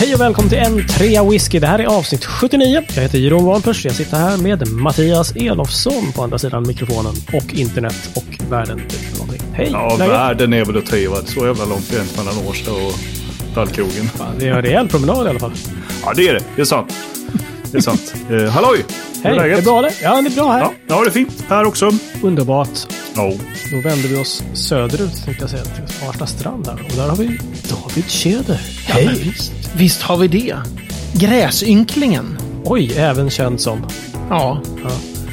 Hej och välkommen till en trea whisky. Det här är avsnitt 79. Jag heter Jeroen Wahlfors. Jag sitter här med Mattias Elofsson på andra sidan mikrofonen och internet och världen. Hej! Ja, läget? världen är väl att ta i? Så jävla långt är det inte mellan Årsta och Tallkrogen. Det är en rejäl promenad i alla fall. Ja, det är det. Det är sant. Det är sant. Eh, halloj! Hur Hej, är är det läget? bra det? Ja, det är bra här. Ja, ja, det är fint här också. Underbart. Ja. Då vänder vi oss söderut tänkte jag säga till Farsta strand här. Och där har vi David Tjäder. Hej! visst. Visst har vi det. Gräsynklingen. Oj, även känd som. Ja, Ja.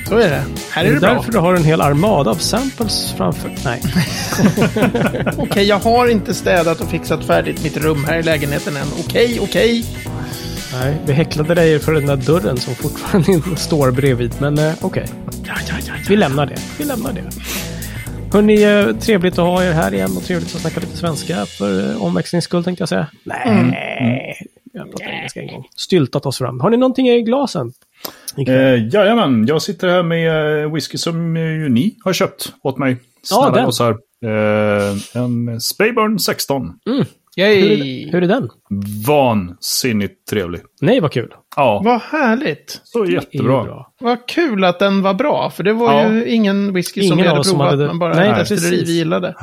så är det. Här är Det det bra. därför du har en hel armada av samples framför. Nej. Okej, jag har inte städat och fixat färdigt mitt rum här i lägenheten än. Okej, okej. Nej, vi häcklade dig för den där dörren som fortfarande står bredvid. Men eh, okej, Ja, ja, ja, vi lämnar det. Vi lämnar det. Hörni, eh, trevligt att ha er här igen och trevligt att snacka lite svenska för eh, omväxlings skull tänkte jag säga. Nej, jag pratar engelska en gång. Styltat oss fram. Har ni någonting i glasen? Eh, jajamän, jag sitter här med eh, whisky som ju ni har köpt åt mig. Ja, Snälla den. gossar. Eh, en Spayburn 16. Mm. Yay. hur är den? Vansinnigt trevlig. Nej, vad kul. Ja, Vad härligt. så jättebra. bra. Vad kul att den var bra, för det var Ja. ju ingen whisky som Ingen vi av hade som provat, hade- men bara Nej, ett destilleri precis. vi gillade.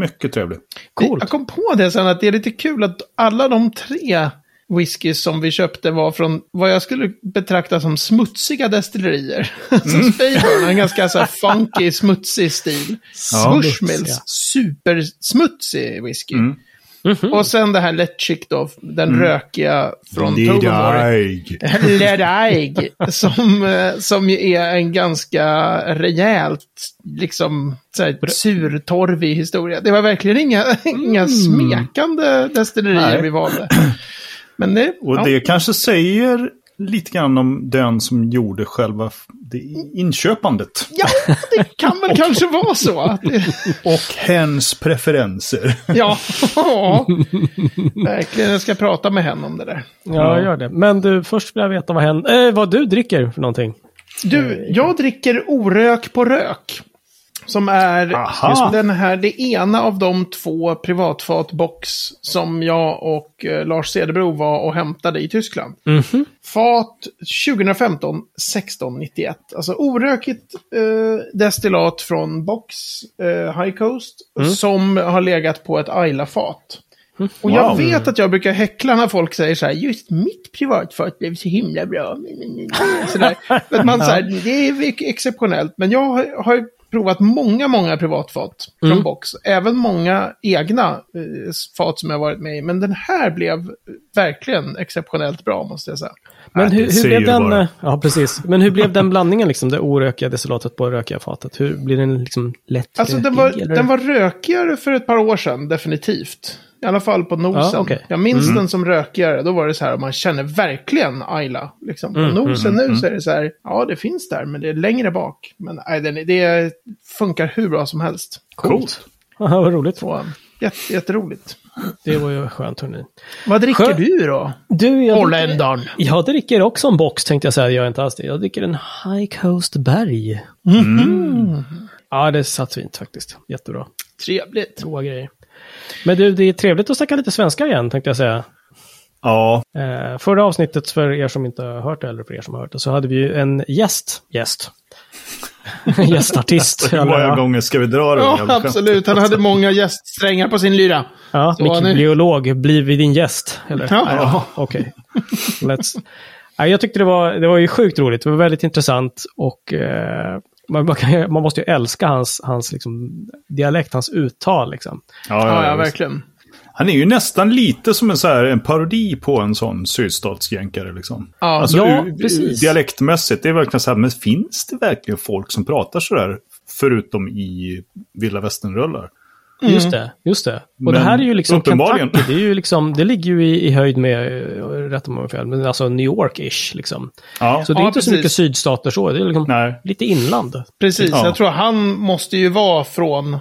Mycket trevlig. Coolt. Jag kom på det sen att det är lite kul att alla de tre whiskys som vi köpte var från vad jag skulle betrakta som smutsiga destillerier. så Spayburn har en ganska så funky, smutsig stil. Ja, Bushmills, smutsiga. supersmutsig whisky. Mm. Mhm. Och sen det här Letchik då, den rökiga från Tobermory. Ledaig, som, eh, som är en ganska rejält, liksom, här, surtorvig historia. Det var verkligen inga, inga smekande destillerier Nej. vi valde. Men det, Och ja, det kanske säger lite grann om den som gjorde själva inköpandet. ja, det kan väl kanske vara så. Att det, Och hens preferenser. ja, verkligen. Jag ska prata med henne om det där. Ja, gör det. Men du, först vill jag veta vad, hen, eh, vad du dricker för någonting. Du, jag dricker orök på rök. Som är Aha. den här, det ena av de två privatfatbox som jag och eh, Lars Cederbro var och hämtade i Tyskland. Mhm. Fat 2015 1691. Alltså orökigt eh, destillat från box eh, High Coast. Som har legat på ett Ayla-fat. Och jag Wow. vet att jag brukar häckla när folk säger så här, just mitt privatfat blev så himla bra. Sådär. Att man så här, det är exceptionellt. Men jag har, har provat många, många privatfat från box. Även många egna eh, fat som jag varit med i. Men den här blev verkligen exceptionellt bra, måste jag säga. Men Nej, hur, hur blev den... bara. eh, Ja, precis. Men hur blev den blandningen, liksom, det orökiga destillatet på det rökiga fatet? Hur blir den liksom lätt Alltså den var, den var rökigare för ett par år sedan, definitivt. I alla fall på nosen. Ja, okej. Jag minns den som rökigare, då var det så här, man känner verkligen Ayla. Liksom. På nosen nu så är det så här, ja det finns där, men det är längre bak. Men nej, den, det funkar hur bra som helst. Coolt. Aha, vad roligt. Så, jätte, jätteroligt. Det var ju skönt, hörni. Vad dricker Skö- du då? Du, jag dricker, jag dricker också en box, tänkte jag säga. Jag gör inte alls det. Jag dricker en High Coast Berg. Ja, det satt fint faktiskt. Jättebra. Trevligt. Goa grejer. Men du, det är trevligt att snacka lite svenska igen, tänkte jag säga. Ja, Eh, förra avsnittet, för er som inte har hört det, eller för er som har hört det, så hade vi ju en gäst. Gäst. Gästartist. hur många gånger ska vi dra det? Ja, absolut. Han hade många gäststrängar på sin lyra. Ja, mikrobiolog, blir vi din gäst? Eller? Ja. Ja, Okej. Let's. Nej, jag tyckte det var, det var ju sjukt roligt. Det var väldigt intressant och eh, man, man, kan, man måste ju älska hans, hans liksom, dialekt, hans uttal. Liksom. Ja, Ja, ja, verkligen. Han är ju nästan lite som en, så här, en parodi på en sån sydstatsjänkare. Liksom. Ja, alltså, ja, precis. Dialektmässigt, det är verkligen så här, men finns det verkligen folk som pratar så där? Förutom i vilda västernrullar. Just det, just det. Och det Men här är ju liksom uppenbarligen. Kentucky, det, är ju liksom, det ligger ju i, i höjd med, eh, rätt om jag fel, men alltså New York-ish liksom. Ja, Så det är Ja, inte så precis. mycket sydstater så, det är liksom Nej. lite inland. Precis, Ja. jag tror han måste ju vara från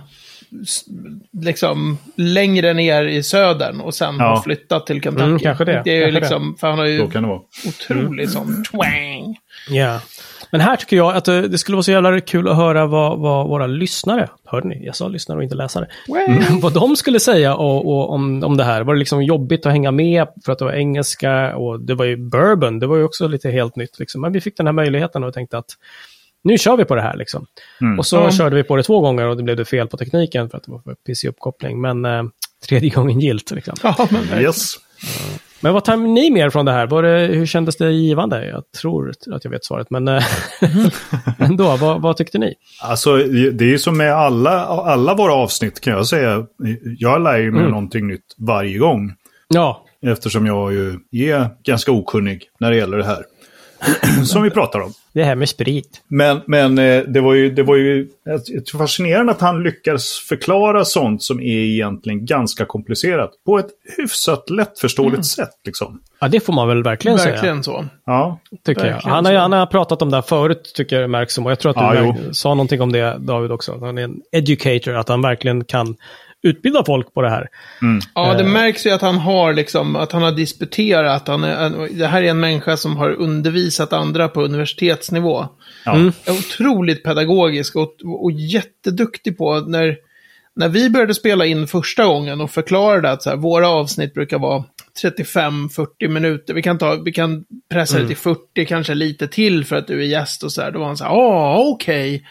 liksom längre ner i södern och sen Ja. har flyttat till Kentucky. Mm, kanske det, Det är ju kanske liksom, för han har ju så det otrolig sån twang. Ja. Men här tycker jag att det, det skulle vara så jävla kul att höra vad, vad våra lyssnare, hörde ni? Jag sa lyssnare och inte läsare. Way. vad de skulle säga och, och, om, om det här. Var det liksom jobbigt att hänga med för att det var engelska och det var ju bourbon, det var ju också lite helt nytt. Liksom. Men vi fick den här möjligheten och tänkte att nu kör vi på det här liksom. Mm. Och så Ja. körde vi på det två gånger och det blev det fel på tekniken för att det var för pissig uppkoppling. Men eh, tredje gången gilt. Liksom. Ja, men. Yes. Men vad tar ni mer från det här? Var det, hur kändes det givande? Jag tror att jag vet svaret, men eh, ändå, vad, vad tyckte ni? Alltså, det är ju som med alla, alla våra avsnitt kan jag säga. Jag lär ju mig Mm. någonting nytt varje gång. Ja, Eftersom jag ju är ganska okunnig när det gäller det här. som vi pratar om. det här med sprit. Men, men eh, det var ju, det var ju jag fascinerande att han lyckas förklara sånt som är egentligen ganska komplicerat. På ett hyfsat lättförståeligt sätt liksom. Ja, det får man väl verkligen, säga. Verkligen så. Ja, Tycker jag. Verkligen Han, har, så. han har pratat om det här förut, tycker jag det märks som. Och jag tror att du Ja, sa någonting om det, David, också. Han är en educator, att han verkligen kan utbilda folk på det här. Ja, det Eh. märks ju att han har liksom, att han har disputerat. Han är, det här är en människa som har undervisat andra på universitetsnivå. ja. Mm. Är otroligt pedagogisk och, och jätteduktig på när, när vi började spela in första gången och förklarade att så här, våra avsnitt brukar vara 35-40 minuter. Vi kan, ta, vi kan pressa det till 40, kanske lite till för att du är gäst och så här. Då var han så här, ja okej.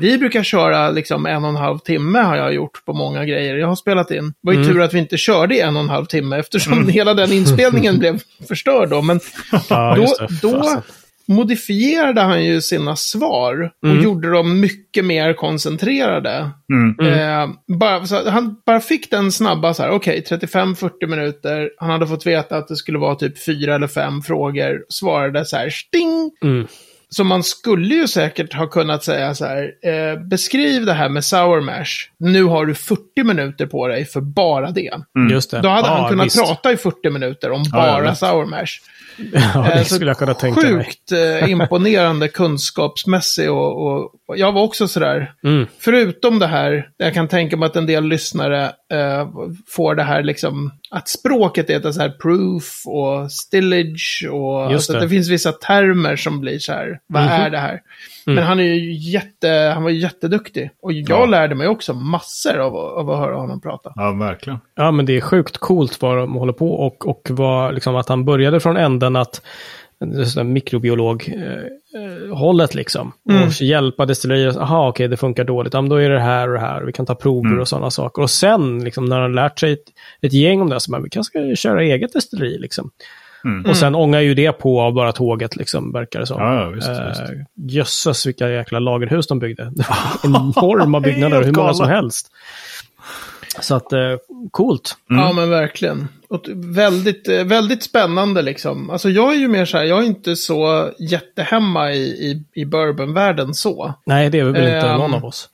Vi brukar köra liksom en och en halv timme har jag gjort på många grejer jag har spelat in. Det var ju tur att vi inte körde i en och en halv timme eftersom hela den inspelningen blev förstörd då. Men Ja, då, då modifierade han ju sina svar och Mm. gjorde dem mycket mer koncentrerade. Mm. Eh, bara, så han bara fick den snabba så här, okej, 35-40 minuter. Han hade fått veta att det skulle vara typ fyra eller fem frågor. Svarade så här, sting! Mm. Så man skulle ju säkert ha kunnat säga så här, eh, beskriv det här med sour mash. Nu har du 40 minuter på dig för bara det. Just det. Då hade Ja, han kunnat visst. prata i 40 minuter om bara visst. sour mash. Ja, det Eh, skulle jag kunna tänka mig. Sjukt eh, imponerande kunskapsmässig och, och, och jag var också sådär, Mm. förutom det här, jag kan tänka mig att en del lyssnare eh, får det här liksom, att språket heter så här proof och stillage och Just alltså, det. det. finns vissa termer som blir så här, vad Mhm. är det här? Men han är ju jätte, han var ju jätteduktig. Och jag Ja. lärde mig också massor av, av att höra honom prata. ja verkligen. Ja, men det är sjukt coolt vad de håller på och, och vad, liksom, att han började från änden att mikrobiolog-hållet liksom. Mm. Och hjälpa destillerier. Jaha, okej, det funkar dåligt. Ja, men då är det här och det här. Vi kan ta prover Mm. och sådana saker. Och sen, liksom, när han lärt sig ett, ett gäng om det, så man, vi kanske ska köra eget destilleri liksom. Mm. Och sen ångar ju det på av bara tåget, liksom, verkar det som. Ja, visst, Eh, visst. Jösses, vilka jäkla lagerhus de byggde. Det var Enorma byggnader, hur många som helst. Så att, eh, coolt. Ja, men verkligen. Väldigt, eh, väldigt spännande liksom. Alltså jag är ju mer så här, jag är inte så jättehemma i, i, i bourbonvärlden så. Nej, det är väl inte Ehm, någon av oss.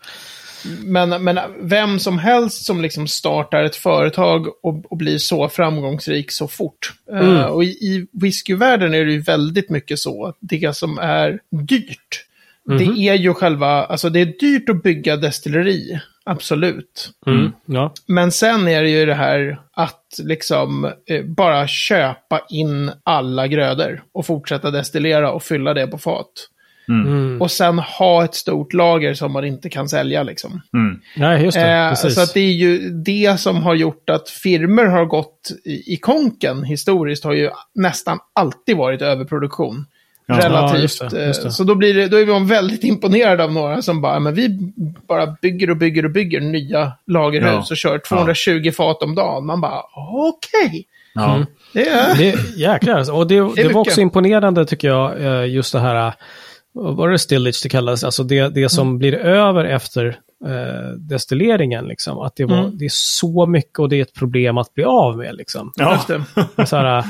Men, men vem som helst som liksom startar ett företag och, och blir så framgångsrik så fort. Mm. Eh, och i, i whiskyvärlden är det ju väldigt mycket så. Det som är dyrt, Mhm. det är ju själva, alltså det är dyrt att bygga destilleri. Absolut. Mm. Ja. Men sen är det ju det här att liksom eh, bara köpa in alla grödor och fortsätta destillera och fylla det på fat. Mm. Och sen ha ett stort lager som man inte kan sälja liksom. Mm. Nej, just det. Eh, så att det är ju det som har gjort att firmer har gått i, i konken historiskt har ju nästan alltid varit överproduktion. Ja. Ja, Relativt. just det, just det. eh, Så då, blir det, då är vi väldigt imponerade av några som bara, men vi bara bygger och bygger och bygger nya lagerhus Ja. och kör 220 fat om dagen. Man bara, okej. Ja. Mm. Det är... Det, jäklar. Och det, det, var mycket. också imponerande tycker jag, eh, just det här, eh, vad var det stillage det kallades, alltså det, det som Mm. blir över efter eh, destilleringen. Liksom. Att det, var, Mm. det är så mycket och det är ett problem att bli av med. Liksom. Ja. Det. Så här,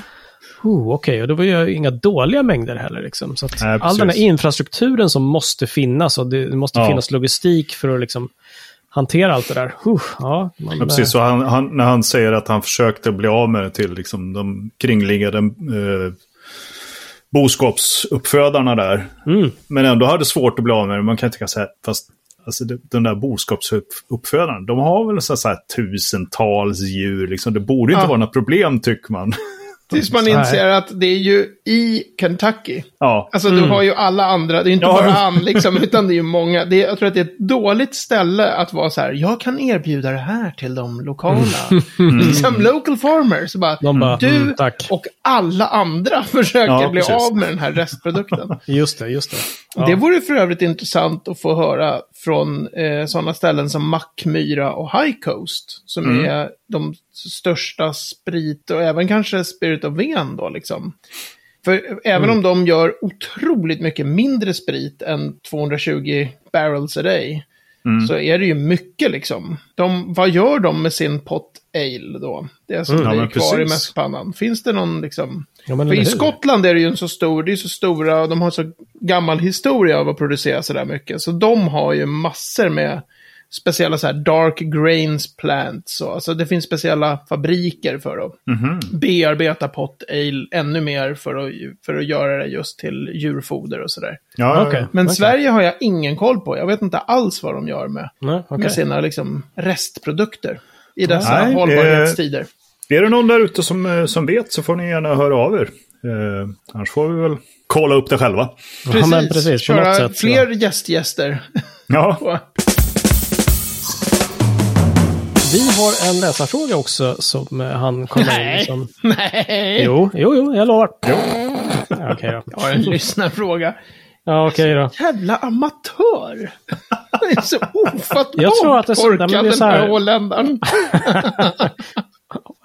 oh, Okej, och det var ju inga dåliga mängder heller. Liksom. Så Nej, all den här infrastrukturen som måste finnas och det, måste Ja. finnas logistik för att liksom, hantera allt det där. Huh, ja, man, Ja, precis, så han, han, när han säger att han försökte bli av med det till liksom, de kringliggande eh, boskapsuppfödarna där. Mm. Men ändå hade svårt att bli av med det. Man kan tänka så här, fast alltså, den där boskapsuppfödarna, de har väl så så här tusentals djur. Liksom. Det borde inte Ja. vara något problem tycker man. Tills man inser att det är ju i Kentucky. Ja. Alltså du har ju alla andra, det är inte Ja. bara han liksom, utan det är ju många. Det är, jag tror att det är ett dåligt ställe att vara så här, jag kan erbjuda det här till de lokala. liksom local farmers. Bara, De bara, du mm, och alla andra försöker Ja, bli precis. av med den här restprodukten. Just det, just det. Ja. Det vore för övrigt intressant att få höra från eh, sådana ställen som Mackmyra och High Coast. Som Mm. är de största sprit och även kanske Spirit of Ven då liksom. För även Mm. om de gör otroligt mycket mindre sprit än 220 barrels a day. Mm. Så är det ju mycket liksom. De, vad gör de med sin pot ale då? Det som Mm, ja, blir men kvar i precis. mäskpannan. Finns det någon liksom... Ja, men För i? Skottland är det ju en så stor, det är så stora, och de har så gammal historia av att producera så där mycket. Så de har ju massor med speciella så här dark grains plants. Och, alltså det finns speciella fabriker för att Mhm. bearbeta pot ale ännu mer för att, för att göra det just till djurfoder och sådär. Ja, ja, ja. Men Okej. Sverige har jag ingen koll på. Jag vet inte alls vad de gör med, Nej, okej. med sina liksom, restprodukter i dessa Nej, hållbarhetstider. Är det någon där ute som, eh, som vet så får ni gärna höra av er. Eh, annars får vi väl kolla upp det själva. Ja, precis. På något Köra så- fler gästgäster. Ja, Vi har en läsarfråga också som eh, han kom Nej. in som... Nej! Jo, jo, jo, jag lovar. Ja, Okej då. Jag har en lyssnarfråga. Ja, okej då. Jävla amatör! Det är så ofattbart Jag tror att det är så- korkad men det är så den här- här holländaren.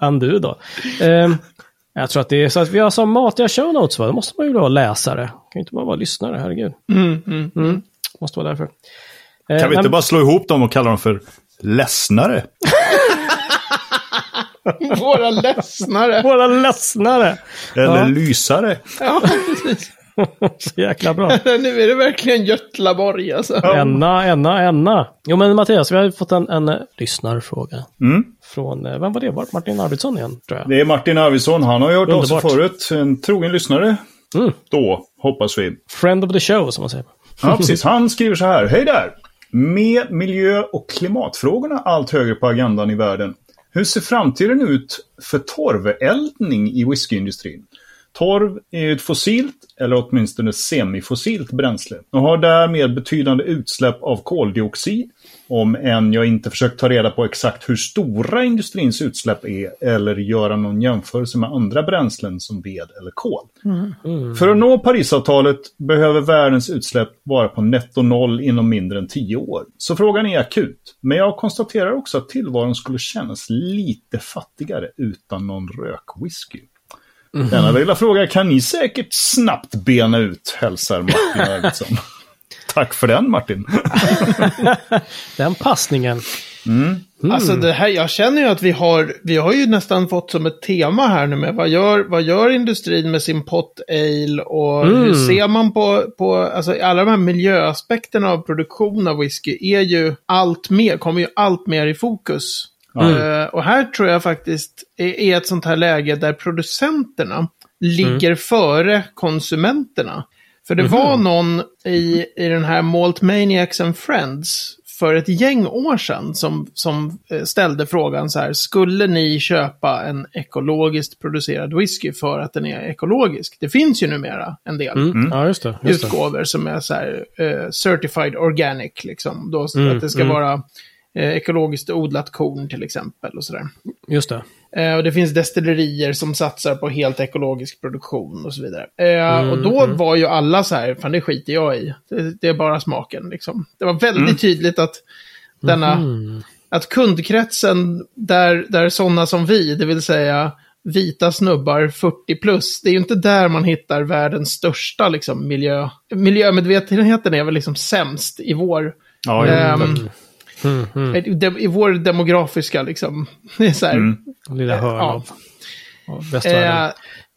Än du då. Ehm, jag tror att det är så att vi har så matiga show notes, va? Då måste man ju vara läsare. kan ju inte bara vara lyssnare, herregud. Mm, mm. Mm. Måste vara därför. Eh, kan vi men- inte bara slå ihop dem och kalla dem för ledsnare? Våra ledsnare. Våra ledsnare! Eller Ja. lysare? Ja, precis. Så jäkla bra. Nu är det verkligen Götlaborg alltså. Enna, enna, enna. Jo men Mattias, vi har ju fått en, en lyssnarfråga. Mm. Från, eh, vem var det? Var Martin Arvidsson igen, tror jag? Det är Martin Arvidsson. Han har ju hört av sig Underbart. förut. En trogen lyssnare. Mm. Då, hoppas vi. Friend of the show, som man säger. Ja, precis. Han skriver så här. Hej där! Med miljö och klimatfrågorna allt högre på agendan i världen. Hur ser framtiden ut för torveldning i whiskyindustrin? Torv är ett fossilt, eller åtminstone semifossilt bränsle och har därmed betydande utsläpp av koldioxid. Om än jag inte försökt ta reda på exakt hur stora industrins utsläpp är eller göra någon jämförelse med andra bränslen som ved eller kol. För att nå Parisavtalet behöver världens utsläpp vara på netto noll inom mindre än 10 år. Så frågan är akut. Men jag konstaterar också att tillvaron skulle kännas lite fattigare utan någon rökwhisky. Denna lilla fråga kan ni säkert snabbt bena ut, hälsar Martin Arvidsson. Tack för den Martin. Den passningen. Alltså det här, jag känner ju att vi har, vi har ju nästan fått som ett tema här nu med vad gör, vad gör industrin med sin pot ale och hur ser man på, på, alltså alla de här miljöaspekterna av produktion av whisky är ju allt mer, kommer ju allt mer i fokus. Eh, och här tror jag faktiskt är, är ett sånt här läge där producenterna ligger före konsumenterna. För det var någon i, i den här Malt Maniacs and Friends för ett gäng år sedan som, som eh, ställde frågan så här, skulle ni köpa en ekologiskt producerad whisky för att den är ekologisk? Det finns ju numera en del Mm. Ja, just det. Just det. utgåvor som är så här eh, certified organic, liksom. Då, Mm, att det ska mm. vara eh, ekologiskt odlat korn till exempel och sådär. Just det. Eh, och det finns destillerier som satsar på helt ekologisk produktion och så vidare. Eh, Mm, och då var ju alla så här, fan det skiter jag i. Det, det är bara smaken liksom. Det var väldigt tydligt att denna, Mm. att kundkretsen där, där sådana som vi, det vill säga vita snubbar 40 plus, det är ju inte där man hittar världens största liksom, miljö. Miljömedvetenheten är väl liksom sämst i vår Ja, tack. Mm, mm. i de- I vår demografiska, liksom. Det är så här. Mm. Lilla hörn Ja. av. Eh,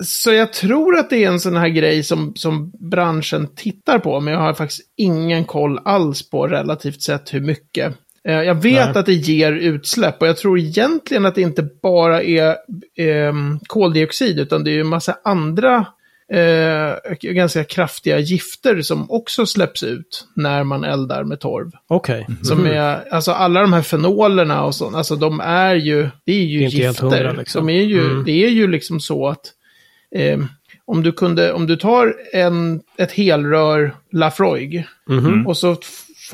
så jag tror att det är en sån här grej som, som branschen tittar på, men jag har faktiskt ingen koll alls på relativt sett hur mycket. Eh, jag vet Nej. att det ger utsläpp och jag tror egentligen att det inte bara är ehm, koldioxid, utan det är ju en massa andra eh, ganska kraftiga gifter som också släpps ut när man eldar med torv. Okej. Som är, alltså alla de här fenolerna och sånt, alltså de är ju, det är ju Det är inte helt gifter. hundra, liksom. De är ju, Mm. Det är ju liksom så att eh, om du kunde, om du tar en, ett helrör Lafroig Mhm. och så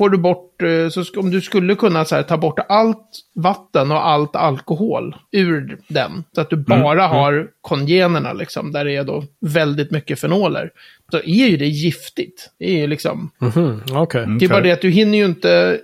får du bort, eh, så om du skulle kunna så här, ta bort allt vatten och allt alkohol ur den, så att du bara har kongenerna liksom, där det är då väldigt mycket fenoler, så är ju det giftigt. Det är ju liksom, Mhm, Okej. det är bara det att du hinner ju inte...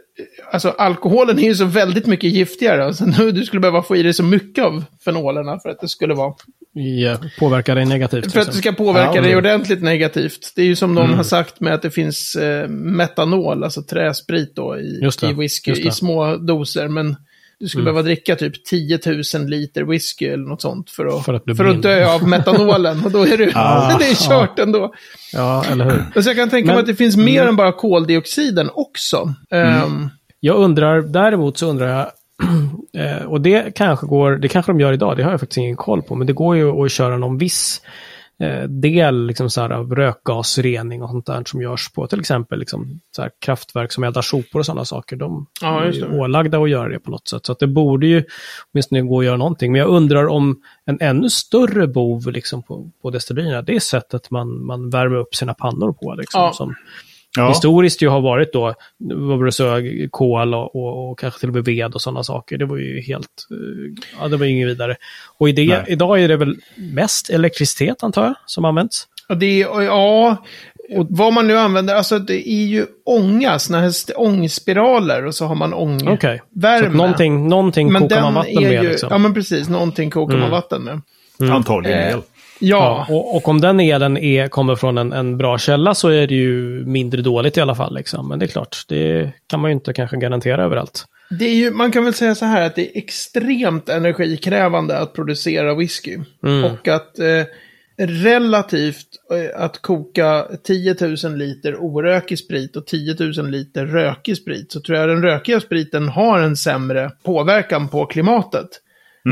Alltså alkoholen är ju så väldigt mycket giftigare. Alltså, nu, du skulle behöva få i dig så mycket av fenolerna för att det skulle vara... Ja, påverkar dig negativt. För att det liksom. ska påverka Ja, dig ordentligt negativt. Det är ju som någon har sagt med att det finns eh, metanol, alltså träsprit då, i, det, i whisky i små doser. Men du skulle behöva dricka typ 10 000 liter whisky eller något sånt för att, För att för att dö av metanolen. Och då är det, Ah, det är kört ändå. Ja, eller hur? Så jag kan tänka Men- mig att det finns mer än bara koldioxiden också. Ehm, Jag undrar, däremot så undrar jag, eh, och det kanske går, det kanske de gör idag, det har jag faktiskt ingen koll på, men det går ju att köra någon viss eh, del liksom så här, av rökgasrening och sånt där som görs på till exempel liksom, så här, kraftverk som eldar sopor och sådana saker. De Ja, är ju ålagda att göra det på något sätt. Så att det borde ju åtminstone gå att göra någonting. Men jag undrar om en ännu större bov liksom, på, på destillerierna, det är sättet man, man värmer upp sina pannor på. Liksom, Ja. som, Ja. historiskt ju har varit då, vad var det så, kol och, och, och kanske till och med ved och sådana saker. Det var ju helt, eh, ja det var ju inget vidare. Och i det, idag är det väl mest elektricitet antar jag, som används. Ja, det är, ja, och vad man nu använder, alltså det är ju ånga, sådana här ångspiraler och så har man ångvärme. Okej. Så att någonting, någonting men kokar man vatten med ju, liksom. Ja, men precis, någonting kokar man vatten med. Antagligen Eh, el. Ja, Ja, och, och om den elen är, kommer från en, en bra källa så är det ju mindre dåligt i alla fall. Liksom. Men det är klart, det kan man ju inte kanske garantera överallt. det är ju, man kan väl säga så här att det är extremt energikrävande att producera whisky. Mm. Och att eh, relativt eh, att koka 10 000 liter orökig sprit och 10 000 liter rökig sprit så tror jag den rökiga spriten har en sämre påverkan på klimatet.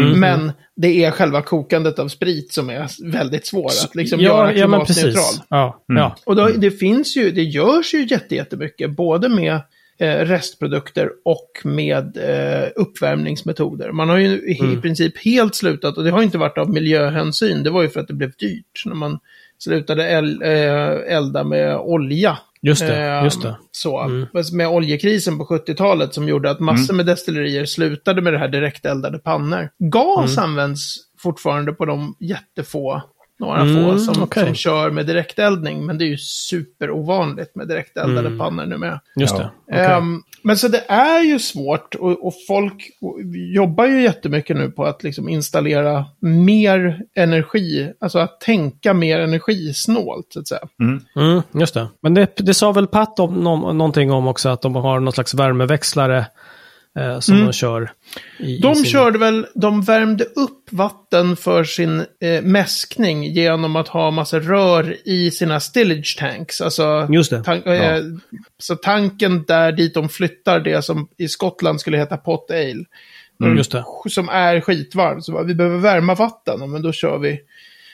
Mm. Men det är själva kokandet av sprit som är väldigt svår att liksom göra ja, men klimatneutral. Ja, ja. Och då, det finns ju, det görs ju jätte- jättemycket, både med eh, restprodukter och med eh, uppvärmningsmetoder. Man har ju i, Mm. princip helt slutat, och det har inte varit av miljöhänsyn, det var ju för att det blev dyrt när man slutade el, eh, elda med olja. Just det, Eh, just det. Så, Mm. med oljekrisen på 70-talet som gjorde att massor med destillerier slutade med det här direkteldade pannor. Gas Mm. används fortfarande på de jättefå, några Mm, få som, okej. som kör med direkteldning. Men det är ju superovanligt med direkteldade Mm. pannor nu med. Just det. Ehm, men så det är ju svårt och, och folk jobbar ju jättemycket nu på att liksom installera mer energi, alltså att tänka mer energisnålt så att säga. Mm, just det. Men det, det sa väl Pat om, nå- någonting om också att de har någon slags värmeväxlare eh, som Mm. de kör. I, De i sin... körde väl, de värmde upp vatten för sin eh, mäskning genom att ha massa rör i sina stillage tanks. Alltså, Just det. tan- eh, så tanken där dit de flyttar det som i Skottland skulle heta pot ale. Mm, just det. Som är skitvarm. Så bara, vi behöver värma vatten, ja, men då kör vi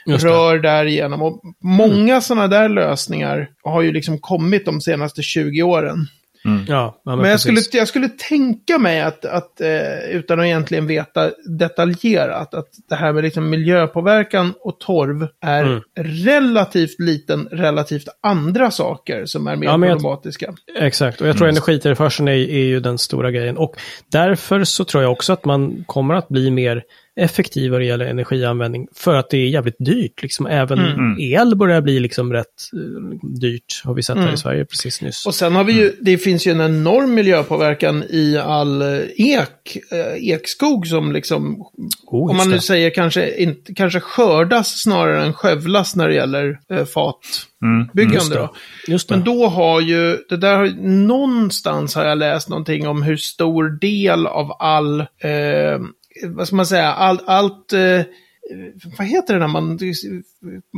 rör där igenom. Och många sådana där lösningar har ju liksom kommit de senaste 20 åren. Ja, ja, men, Men jag precis. skulle, jag skulle tänka mig att, att eh, utan att egentligen veta detaljerat, att det här med liksom miljöpåverkan och torv är Mm. relativt liten relativt andra saker som är mer Ja, men jag- problematiska. Exakt, och jag tror energitillförseln är, är ju den stora grejen. Och därför så tror jag också att man kommer att bli mer effektiv vad det gäller energianvändning. För att det är jävligt dyrt. Liksom, även Mm. el börjar bli liksom rätt eh, dyrt, har vi sett här Mm. i Sverige precis nyss. Och sen har vi ju, det finns ju en enorm miljöpåverkan i all eh, ek, eh, ekskog som liksom, Oh, om man nu det. säger kanske, inte, kanske skördas snarare än skövlas när det gäller eh, fatbyggande. Just det. då. Just det. Men då har ju, det där har, någonstans har jag läst någonting om hur stor del av all, eh, vad ska man säga, all, allt, eh, vad heter det när man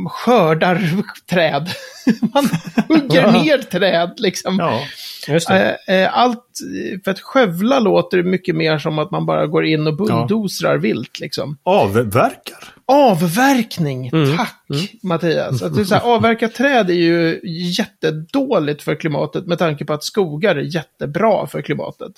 skördar träd? man hugger Ja. ner träd liksom. Ja. Eh, eh, Allt, för att skövla låter mycket mer som att man bara går in och bulldozrar vilt liksom. Avverkar. Avverkning, Mm. tack Mattias. Att det så här, avverka träd är ju jättedåligt för klimatet med tanke på att skogar är jättebra för klimatet.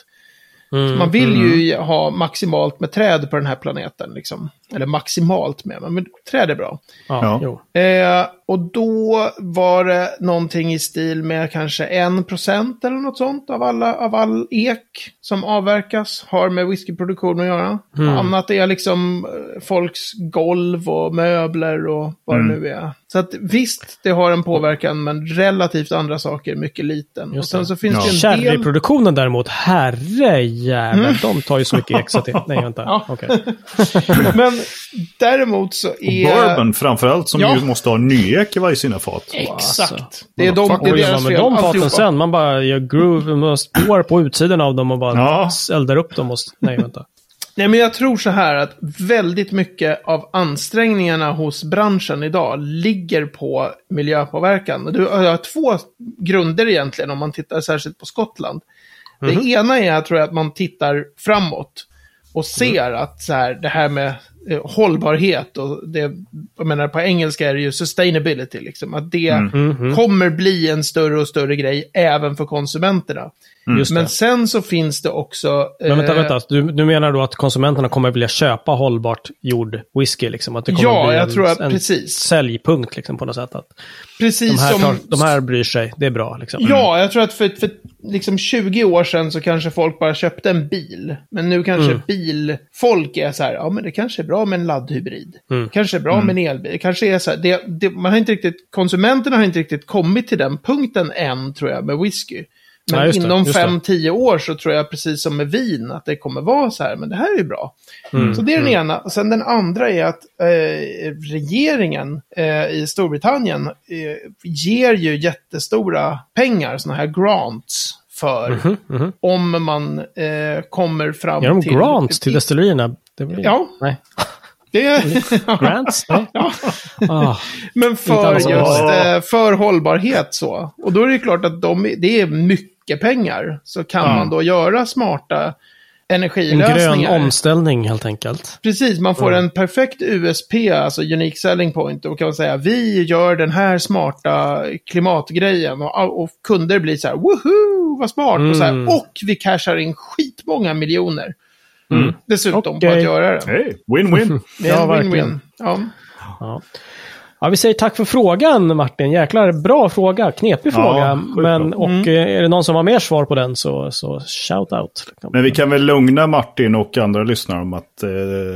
Mm, Man vill ju ha maximalt med träd på den här planeten. Liksom. Eller maximalt med, men träd är bra. Ja. Eh, och då var det någonting i stil med kanske en procent eller något sånt av, alla, av all ek som avverkas har med whiskyproduktion att göra. Annat är liksom eh, folks golv och möbler och vad det nu är. Så att visst, det har en påverkan, men relativt andra saker mycket liten. och Just sen det. så finns Ja. det en del... Sherryproduktionen däremot, herrejävlar, de tar ju så mycket ex att det... Nej, vänta. Ja. Okej. Men däremot så Och är... bourbon framförallt som Ja. ju måste ha nyek i varje sina fat. Exakt. Alltså. Det är, de, det är deras med fel. de faten alltihopa. sen? Man bara gör groove, man spår på utsidan av dem och bara Ja. eldar upp dem och... Nej, vänta. Nej, men jag tror så här att väldigt mycket av ansträngningarna hos branschen idag ligger på miljöpåverkan. Du har två grunder egentligen om man tittar särskilt på Skottland. Det ena är, tror jag, att man tittar framåt och ser att så här, det här med hållbarhet och det, jag menar på engelska är det ju sustainability, liksom, att det kommer bli en större och större grej även för konsumenterna. Just Men sen så finns det också... Men vänta, eh, vänta. Du, du menar då att konsumenterna kommer vilja köpa hållbart gjord whisky? Liksom? Att det kommer Ja, bli jag en, tror att en precis. säljpunkt liksom, på något sätt? Att Precis de, här som... tar, de här bryr sig, det är bra. Liksom. Ja, jag tror att för, för liksom 20 år sedan så kanske folk bara köpte en bil. Men nu kanske Mm. bilfolk är så här, ja men det kanske är bra med en laddhybrid. Mm. Kanske är bra med en elbil. Det kanske är så här, det, det, man har inte riktigt, konsumenterna har inte riktigt kommit till den punkten än tror jag med whisky. Men Ja, inom just det. 5-10 år så tror jag precis som med vin att det kommer vara så här, men det här är ju bra. Mm. Så det är den ena. Och sen den andra är att eh, regeringen eh, i Storbritannien eh, ger ju jättestora pengar, sådana här grants, för om man eh, kommer fram Gör de till... grants till destillerierna? Blir... Ja. Nej. Det, Grants? Nej. ja. Ah. Men för just eh, för hållbarhet så. Och då är det klart att de, det är mycket pengar. Så kan Ja. man då göra smarta En energilösningar. grön omställning helt enkelt. Precis, man får en perfekt USP, alltså Unique Selling Point. Då kan man säga, vi gör den här smarta klimatgrejen. Och, och kunder blir så här, woho, vad smart. Och, så här, Mm. och vi cashar in skitmånga miljoner. Dessutom på Okej. att göra det. Win-win. Det är Ja, en win-win. Ja. Ja. Ja, vi säger tack för frågan Martin. Jäklar bra fråga. Knepig Ja, fråga. Men, bra. och eh, är det någon som har mer svar på den så, så shout out. Men vi kan väl lugna Martin och andra lyssnare om att eh,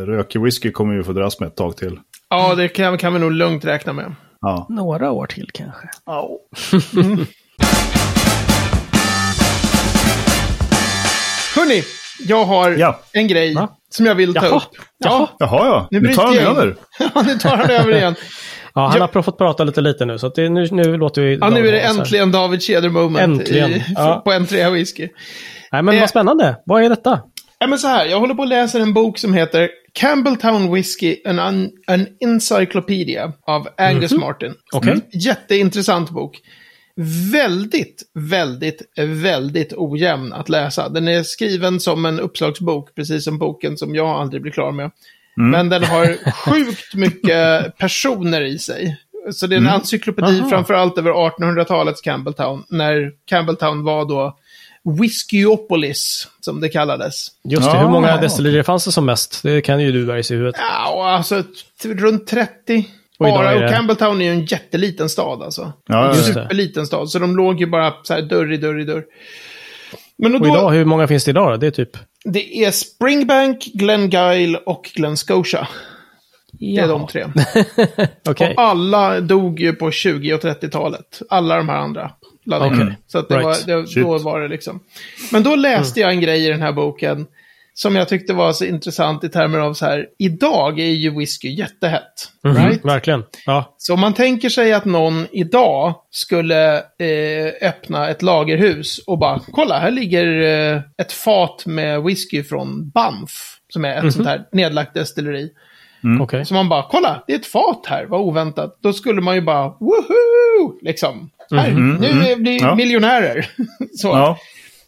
rökig whisky kommer vi få dras med ett tag till. ja, det kan, kan vi nog lugnt räkna med. Ja. Några år till kanske. Hörni, jag har Ja. en grej Va? som jag vill ta Jaha. upp. Ja, Jaha, ja. Nu Nu, tar han över. ja, nu tar han över igen. Ja, han har fått prata lite lite nu, så att det, nu, nu låter vi... Ja, nu är det äntligen David Tjäder moment Äntligen, i, ja. på M3 Whisky. Nej, men Eh. vad spännande. Vad är detta? Ja, men så här, jag håller på att läsa en bok som heter Campbelltown Whisky, an, an Encyclopedia av Angus Martin. Mhm. Mm, Jätteintressant bok. Väldigt, väldigt, väldigt ojämn att läsa. Den är skriven som en uppslagsbok, precis som boken som jag aldrig blir klar med. Men den har sjukt mycket personer i sig. Så det är en encyklopedi Aha. framförallt över 1800-talets Campbelltown. När Campbelltown var då Whiskyopolis, som det kallades. Just det, Ja. hur många destillerier fanns det som mest? Det kan ju du bergs i huvudet. Ja, och alltså runt 30. Och idag Bara, är och det- Campbelltown är ju en jätteliten stad alltså. Ja, en superliten stad. Så de låg ju bara så här dörr i dörr i dörr. Men och Och då, idag, hur många finns det idag då? Det är typ... det är Springbank, Glengyle och Glen Scotia. Det är de tre. Okej. Och alla dog ju på 20 och 30-talet. Alla de här andra. in. Så att det Right. var, det, då var det liksom. Men då läste jag en grej i den här boken. Som jag tyckte var så intressant i termer av så här. Idag är ju whisky jättehett. Mhm, Right? Verkligen. Ja. Så om man tänker sig att någon idag skulle eh, öppna ett lagerhus och bara, kolla, här ligger eh, ett fat med whisky från Banff, som är ett sånt här nedlagt destilleri. Okej. Så man bara, kolla, det är ett fat här, vad oväntat. Då skulle man ju bara, woho! Liksom. Här, nu är vi Ja. miljonärer. Så. Ja.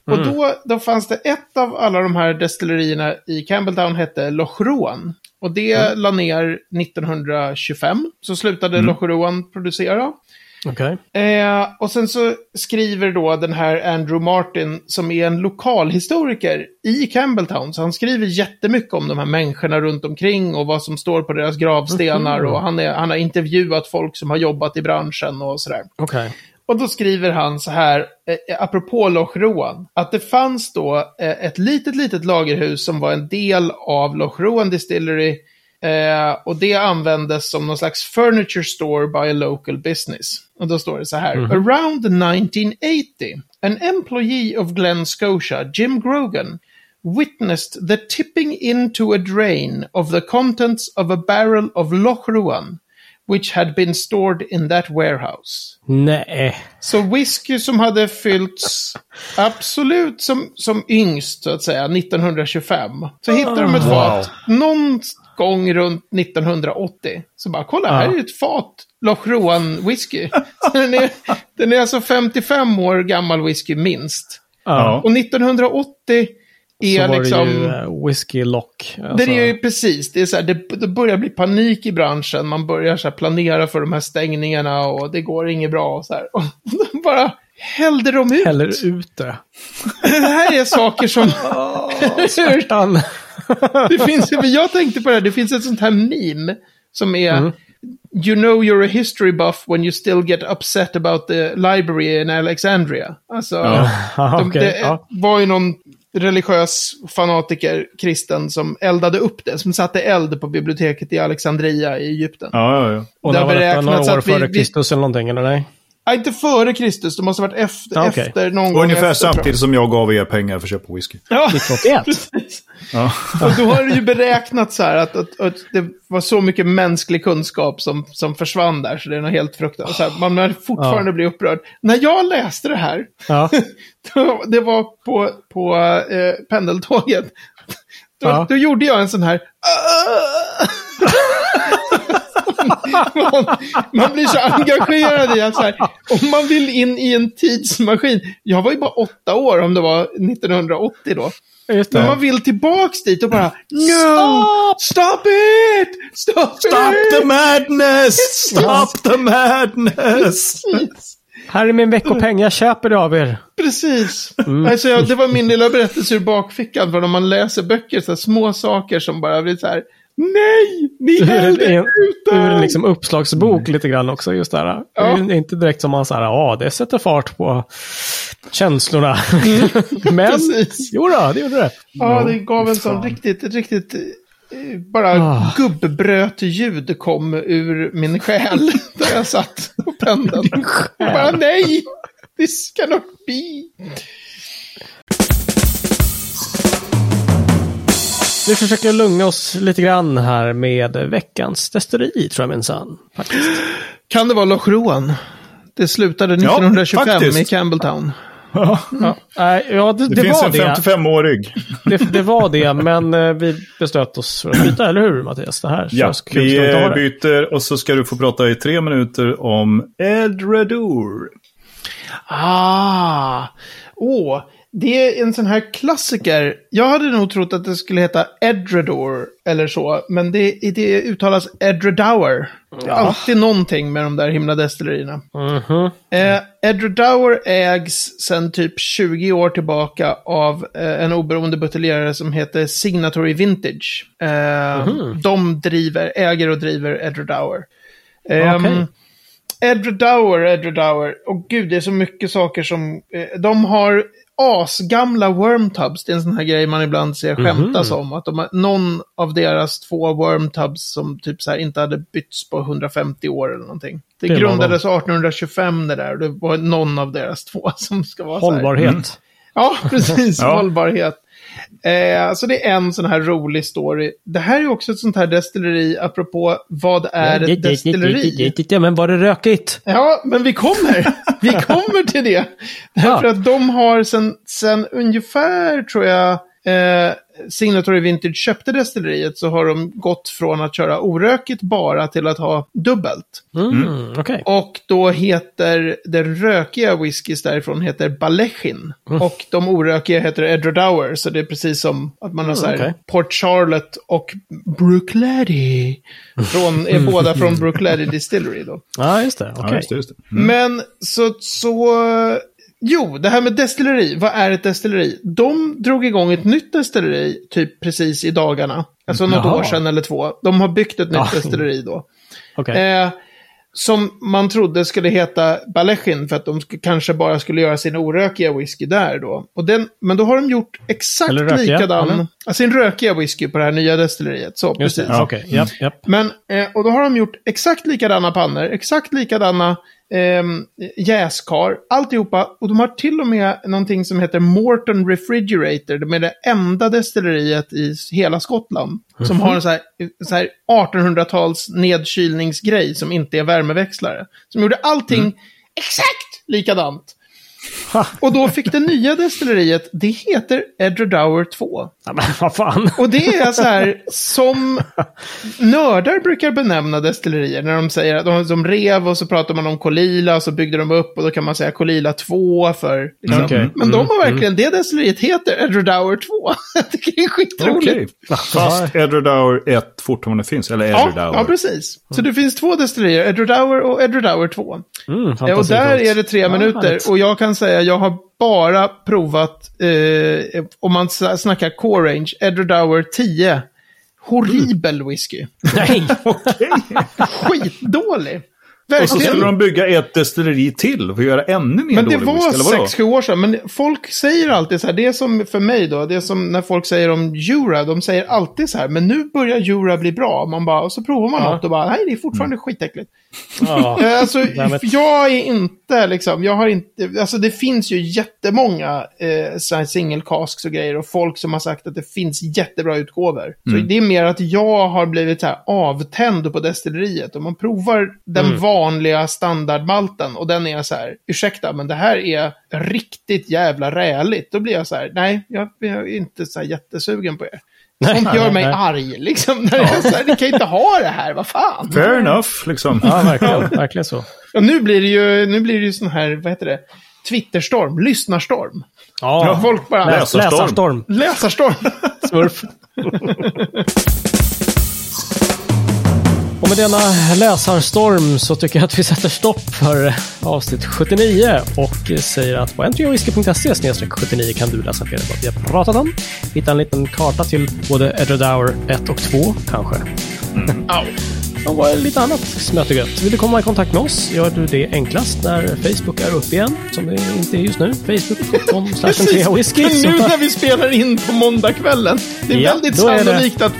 Och då, då fanns det ett av alla de här destillerierna i Campbelltown hette Loch Rouen. Och det la ner 1925. Så slutade Loch Rouen producera. Okej. Eh, och sen så skriver då den här Andrew Martin, som är en lokalhistoriker i Campbelltown. Så han skriver jättemycket om de här människorna runt omkring och vad som står på deras gravstenar. Mhm. Och han, är, han har intervjuat folk som har jobbat i branschen och sådär. Okej. Och då skriver han så här, eh, apropå Loch Roan, att det fanns då eh, ett litet, litet lagerhus som var en del av Loch Roan Distillery. Eh, och det användes som någon slags furniture store by a local business. Och då står det så här, around 1980, an employee of Glen Scotia, Jim Grogan, witnessed the tipping into a drain of the contents of a barrel of Loch Roan, which had been stored in that warehouse. Nej. Så whisky som hade fyllts absolut som, som yngst, så att säga, 1925. Så hittar de ett fat någon gång runt 1980. Så bara, kolla, här är ett fat Loch Roan whisky. den, är, den är alltså 55 år gammal whisky minst. Ja. Och 1980 är Så var liksom... det ju uh, Whiskey Lock. Det Alltså, är ju precis, det är så här, det, det börjar bli panik i branschen. Man börjar så här planera för de här stängningarna och det går inget bra och så här. Och bara hällde de ut. Häller ut det. Det här är saker som... Svärtan. det finns, jag tänkte på det här, det finns ett sånt här meme som är... You know you're a history buff when you still get upset about the library in Alexandria. Alltså, Ja, de, okej, det ja. var ju någon religiös fanatiker, kristen, som eldade upp det. Som satte eld på biblioteket i Alexandria i Egypten. Ja, ja, ja. Och Det har beräknats Några år att vi- före Kristus eller någonting, eller nej? Ja, inte före Kristus, det måste ha varit efter, Ja, okej. efter någon gång Ungefär efter, samtidigt som jag gav er pengar för att köpa whisky. Ja, 1981. precis. Ja. Och då har det ju beräknat så här att, att, att det var så mycket mänsklig kunskap som, som försvann där, så det är något helt fruktansvärt. Man har fortfarande Ja. blivit upprörd. När jag läste det här, Ja. då, det var på, på eh, pendeltåget, då, Ja. då gjorde jag en sån här... man, man blir så engagerad i att så här, om man vill in i en tidsmaskin. Jag var ju bara åtta år om det var 1980 då. Just Men man vill tillbaks dit och bara No! Stop it! Stop, Stop it! the madness! Stop the madness! Precis. Här är min veckopeng, jag köper det av er. Precis. Mm. Alltså, jag, det var min lilla berättelse ur bakfickan. För om man läser böcker, så här, små saker som bara blir så här. Nej! Ni hällde ut ur liksom uppslagsbok lite grann också, just där. Det Ja. är inte direkt som man säger, ja, det sätter fart på känslorna. Men, Precis. jo då, det gjorde det. Ja, det gav en sån riktigt, riktigt... eh, Bara Ah. gubbbröt-ljud kom ur min själ. Där jag satt på pendeln. Bara nej! This cannot be. Vi försöker lugna oss lite grann här med veckans destilleri, tror jag minsann. Kan det vara Loch Roan? Det slutade 1925 faktiskt. i Campbelltown. Ja, Nej, ja det, Det, det, finns var en det. 55-årig. det. Det var det, men eh, vi beslöt oss för att byta, eller hur Mattias? Det här Ja, vi byter och så ska du få prata i tre minuter om Edradour. Ah! Åh, det är en sån här klassiker. Jag hade nog trott att det skulle heta Edredor eller så, men det, det uttalas Edredour. Alltid någonting med de där himla destillerierna. Mhm. Eh, Edredour ägs sedan typ 20 år tillbaka av eh, en oberoende buteljerare som heter Signatory Vintage. Eh, De driver, äger och driver Edredour. Eh, Okej. Edredour, Edredour. Och gud, det är så mycket saker som... Eh, de har asgamla wormtubs. Det är en sån här grej man ibland ser skämtas om. Att de någon av deras två wormtubs som typ så här inte hade bytts på 150 år eller någonting. Det, Det grundades 1825 det där. Det var någon av deras två som ska vara så här. Hållbarhet. Ja, precis. Ja. Hållbarhet. Eh, så det är en sån här rolig story. Det här är också ett sånt här destilleri, apropå vad är ett destilleri? Ja, men var det rökigt? Ja, men vi kommer. Vi kommer till det. Därför Ja. att de har sen, sen ungefär, tror jag, eh, Signatory Vintage köpte destilleriet så har de gått från att köra orökigt bara till att ha dubbelt. Mm, Okej. Och då heter den rökiga whiskys därifrån heter Balechin. Mm. Och de orökiga heter Edradour. Så det är precis som att man har så här okej. Port Charlotte och Brookladdy. Från, är båda från Brookladdy Distillery då. Ja, just det. Ja, Okej. just det. Just det. Mm. Men så, så... Jo, det här med destilleri. Vad är ett destilleri? De drog igång ett nytt destilleri typ precis i dagarna. Alltså något Jaha. år sedan eller två. De har byggt ett nytt Ja. destilleri då. Okej. Eh, som man trodde skulle heta Balechin för att de sk- kanske bara skulle göra sin orökiga whisky där då. Och den, men då har de gjort exakt Eller rökiga, likadan, eller? alltså sin rökiga whisky på det här nya destilleriet. Så, Just precis. det. Okej. Japp, japp. Men, eh, och då har de gjort exakt likadana pannor, exakt likadana eh, jäskar, alltihopa. Och de har till och med någonting som heter Morton Refrigerator. De är det enda destilleriet i hela Skottland. Som har en så här, så här 1800-tals nedkylningsgrej som inte är värmeväxlare. Som gjorde allting exakt likadant. Och då fick det nya destilleriet, det heter Edradour 2. Ja, men vad fan. Och det är så här som nördar brukar benämna destillerier. När de säger att de, de rev och så pratar man om Kolila och så byggde de upp och då kan man säga Kolila 2 för... Liksom. Okej. Men de Mm, har verkligen, det destilleriet heter Edradour 2. Jag tycker det är skitroligt. Okej. Fast Edradour 1 fortfarande finns. Eller Ja, Edradour. ja, precis. Så det finns två destillerier, Edradour och Edradour 2. Mm, Eh, Och där är det tre Ja, minuter. Och jag kan säga, jag har bara provat, eh, om man snackar core range, Edradour 10. Horribel whisky. Nej! Skitdålig. Och så skulle Verkligen. de bygga ett destilleri till för att göra ännu mer Men det dålig whisky, eller var vadå? 6-7 år sedan. Men folk säger alltid så här, det är som för mig då, det är som när folk säger om Jura, de säger alltid så här, men nu börjar Jura bli bra. Man bara, och så provar man Ja. något och bara, nej det är fortfarande Mm. skitäckligt. Ja. Eh, Alltså, jag är inte liksom, jag har inte, alltså det finns ju jättemånga eh, så single casks och grejer och folk som har sagt att det finns jättebra utgåvor. Så Mm. det är mer att jag har blivit så här avtänd på destilleriet. Om man provar den Mm. vanliga standardmalten och den är så här, ursäkta, men det här är riktigt jävla räligt. Då blir jag så här, nej, jag, jag är inte så här jättesugen på er. Nej, Sånt gör mig nej. arg, liksom. När är så här, ni kan inte ha det här, vad fan. Fair enough, liksom. Ja, verkligen. Verkligen så. Och nu blir det ju, nu blir det ju sån här, vad heter det? Twitterstorm, lyssnarstorm. Ja, Folk bara... Läs, Läsarstorm. läsarstorm. Läsarstorm. Smurf. Och med denna läsarstorm så tycker jag att vi sätter stopp för avsnitt 79 och säger att på entreawhisky.se 79 kan du läsa om vad vi har pratat om. Hitta en liten karta till både Edradour 1 och 2 kanske. Au. Och vad är lite annat smötegött. Vill du komma i kontakt med oss gör du det enklast när Facebook är uppe igen, som det inte är just nu. Facebook.com entreawhisky. Men nu när vi spelar in på måndagskvällen. Det är Ja, väldigt då är det- sannolikt att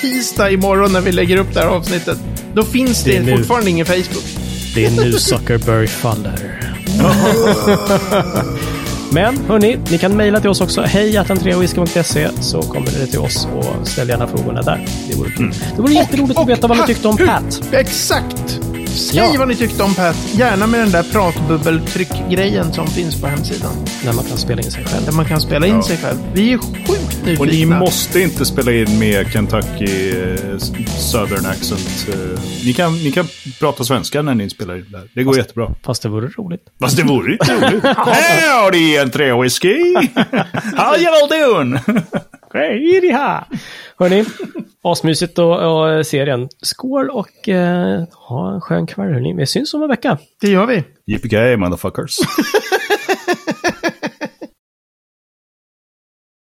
tisdag imorgon när vi lägger upp det här avsnittet, då finns det, Det fortfarande ingen Facebook. Det är nu Zuckerberg faller. Men hörni, ni kan mejla till oss också. Hej så kommer det till oss och ställ gärna frågorna där. Det vore kul. Det vore jätteroligt att veta vad ni tyckte om Pat. Exakt! Säg Ja. vad ni tyckte om Pat. Gärna med den där pratbubbeltryckgrejen som finns på hemsidan. När man kan spela in sig själv. Där man kan spela in Ja. sig själv. Vi är sjukt nyfikna. Och ni måste inte spela in med Kentucky eh, Southern accent. eh. Ni kan, ni kan prata svenska när ni spelar in där. Det går jättebra. Fast det vore roligt. Fast det vore lite roligt. Howdy, en tre whisky! How you all doing? Hörni, asmysigt och, och serien. Skål och eh, ha en skön kväll hörni. Vi syns om en vecka. Det gör vi. Yippee motherfuckers.